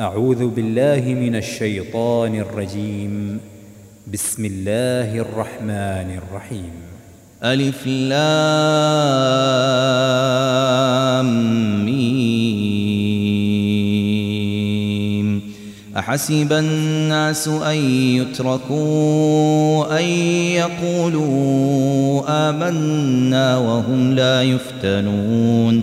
أعوذ بالله من الشيطان الرجيم. بسم الله الرحمن الرحيم. ألف لام ميم. أحسب الناس أن يتركوا أن يقولوا آمنا وهم لا يفتنون.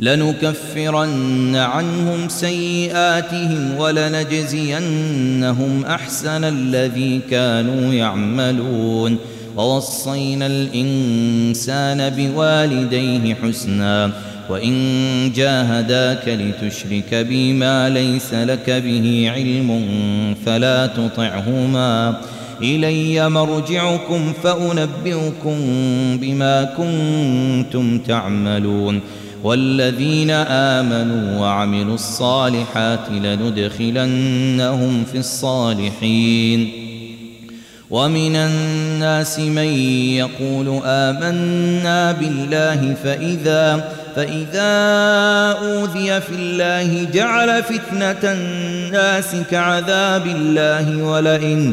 لنكفرن عنهم سيئاتهم ولنجزينهم أحسن الذي كانوا يعملون. ووصينا الإنسان بوالديه حسنا وإن جاهداك لتشرك بي ما ليس لك به علم فلا تطعهما. إلي مرجعكم فأنبئكم بما كنتم تعملون. والذين آمنوا وعملوا الصالحات لندخلنهم في الصالحين. ومن الناس من يقول آمنا بالله فإذا فإذا أوذي في الله جعل فتنة الناس كعذاب الله ولئن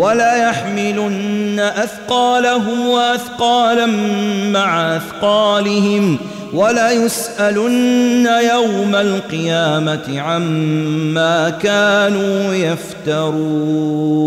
ولا يحملن أثقالهم وأثقالا مع أثقالهم ولا يسألن يوم القيامة عما كانوا يفترون.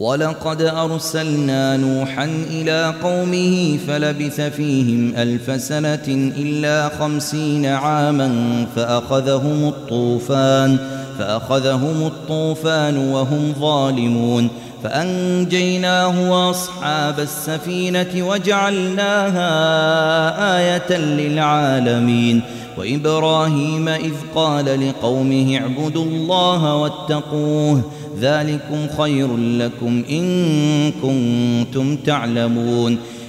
ولقد أرسلنا نوحا إلى قومه فلبث فيهم ألف سنة إلا خمسين عاما فأخذهم الطوفان فأخذهم الطوفان وهم ظالمون فأنجيناه وأصحاب السفينة وجعلناها آية للعالمين وإبراهيم إذ قال لقومه اعبدوا الله واتقوه ذلكم خير لكم إن كنتم تعلمون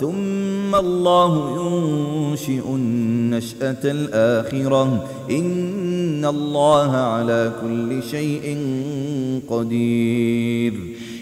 ثم الله ينشئ النشأة الآخرة. إن الله على كل شيء قدير.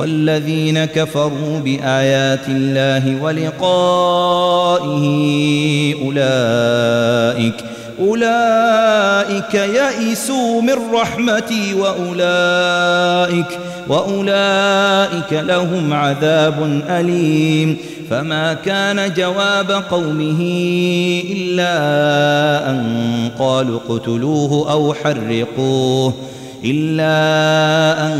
والذين كفروا بآيات الله ولقائه أولئك أولئك يئسوا من رحمتي وأولئك وأولئك لهم عذاب أليم فما كان جواب قومه إلا أن قالوا اقتلوه أو حرقوه إلا أن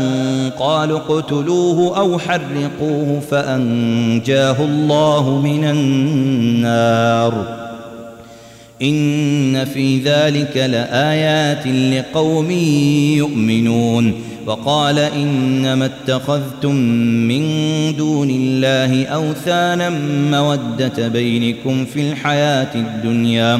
قالوا اقتلوه أو حرقوه فأنجاه الله من النار. إن في ذلك لآيات لقوم يؤمنون. وقال إنما اتخذتم من دون الله أوثانا مودة بينكم في الحياة الدنيا.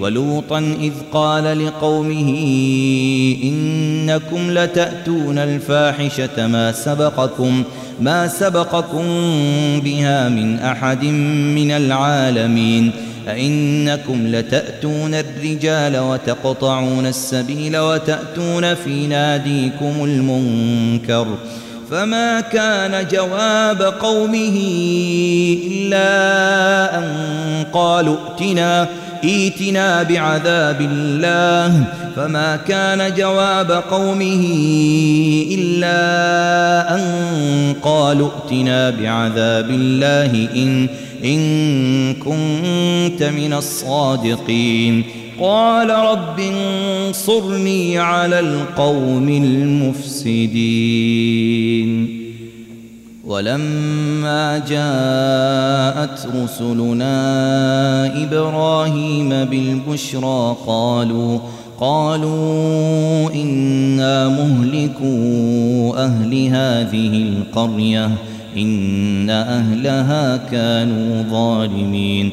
ولوطا إذ قال لقومه إنكم لتأتون الفاحشة ما سبقكم ما سبقكم بها من أحد من العالمين. أئنكم لتأتون الرجال وتقطعون السبيل وتأتون في ناديكم المنكر. فما كان جواب قومه إلا أن قالوا ائتنا ائتنا بعذاب الله فما كان جواب قومه إلا أن قالوا ائتنا بعذاب الله إن, إن كنت من الصادقين. قال رب انصرني على القوم المفسدين. ولما جاءت رسلنا إبراهيم بالبشرى قالوا قالوا إنا مهلكوا أهل هذه القرية إن أهلها كانوا ظالمين.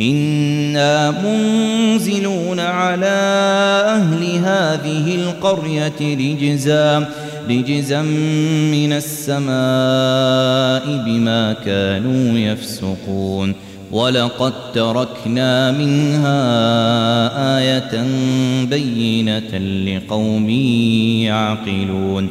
إنا منزلون على أهل هذه القرية رجزا رجزا من السماء بما كانوا يفسقون. ولقد تركنا منها آية بينة لقوم يعقلون.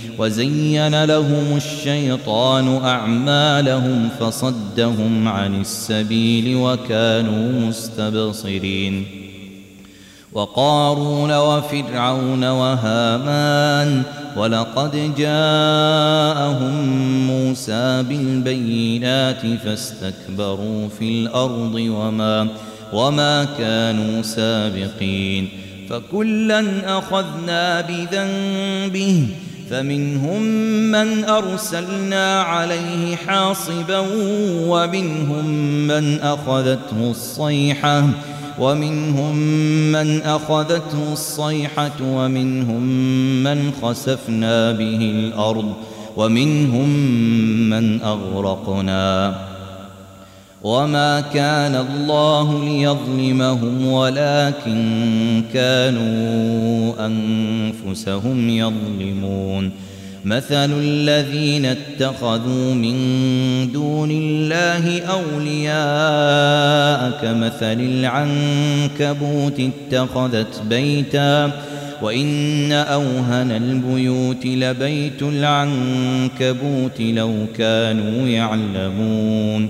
وزين لهم الشيطان أعمالهم فصدهم عن السبيل وكانوا مستبصرين. وقارون وفرعون وهامان ولقد جاءهم موسى بالبينات فاستكبروا في الأرض وما وما كانوا سابقين. فكلا أخذنا بذنبه فمنهم من أرسلنا عليه حاصبا ومنهم من أخذته الصيحة ومنهم من أخذته الصيحة ومنهم من خسفنا به الأرض ومنهم من أغرقنا وما كان الله ليظلمهم ولكن كانوا أنفسهم يظلمون مثل الذين اتخذوا من دون الله أولياء كمثل العنكبوت اتخذت بيتا وإن أوهن البيوت لبيت العنكبوت لو كانوا يعلمون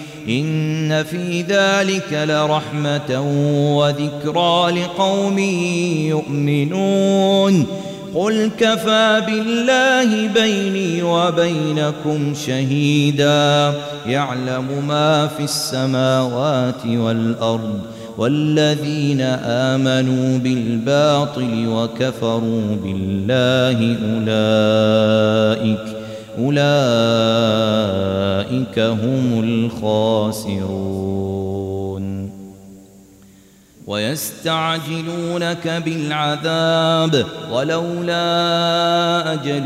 إن في ذلك لرحمة وذكرى لقوم يؤمنون. قل كفى بالله بيني وبينكم شهيدا. يعلم ما في السماوات والأرض والذين آمنوا بالباطل وكفروا بالله أولئك أولئك هم الخاسرون. ويستعجلونك بالعذاب ولولا أجل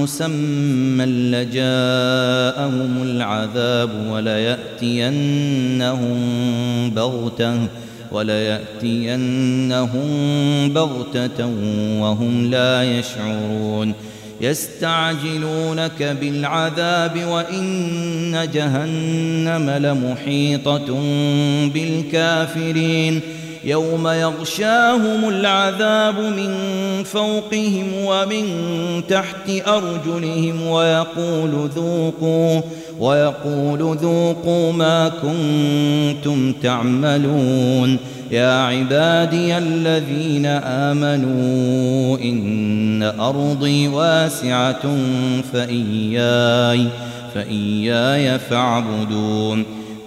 مسمى لجاءهم العذاب وليأتينهم بغتة وليأتينهم بغتة وهم لا يشعرون. يستعجلونك بالعذاب وإن جهنم لمحيطة بالكافرين يوم يغشاهم العذاب من فوقهم ومن تحت أرجلهم ويقول ذوقوا ويقول ذوقوا ما كنتم تعملون يا عبادي الذين آمنوا إن أرضي واسعة فإياي فإياي فاعبدون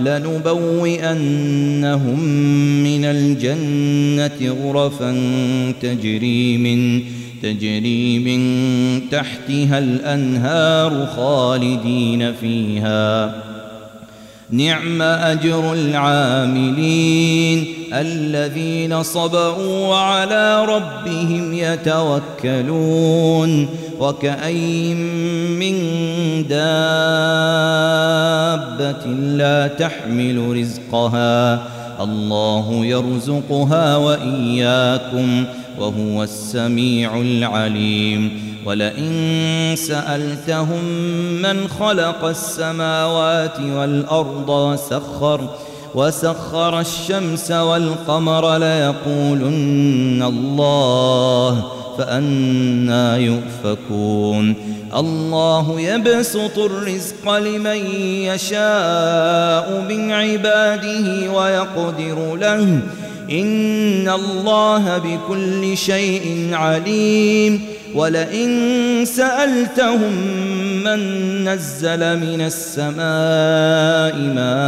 لنبوئنهم من الجنة غرفا تجري من تجري من تحتها الأنهار خالدين فيها. نعم أجر العاملين. الذين صبروا وعلى ربهم يتوكلون وكأي من دابة لا تحمل رزقها. الله يرزقها وإياكم وهو السميع العليم. ولئن سألتهم من خلق السماوات والأرض وسخر وسخر الشمس والقمر ليقولن الله فأنا يؤفكون. الله يبسط الرزق لمن يشاء من عباده ويقدر له. إن الله بكل شيء عليم. ولئن سألتهم من نزل من السماء ماء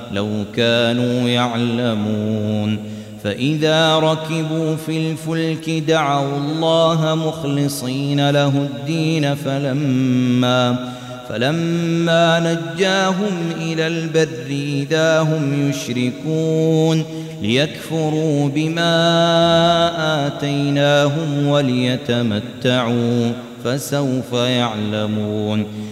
لو كانوا يعلمون فإذا ركبوا في الفلك دعوا الله مخلصين له الدين فلما فلما نجاهم إلى البر إذا هم يشركون ليكفروا بما آتيناهم وليتمتعوا فسوف يعلمون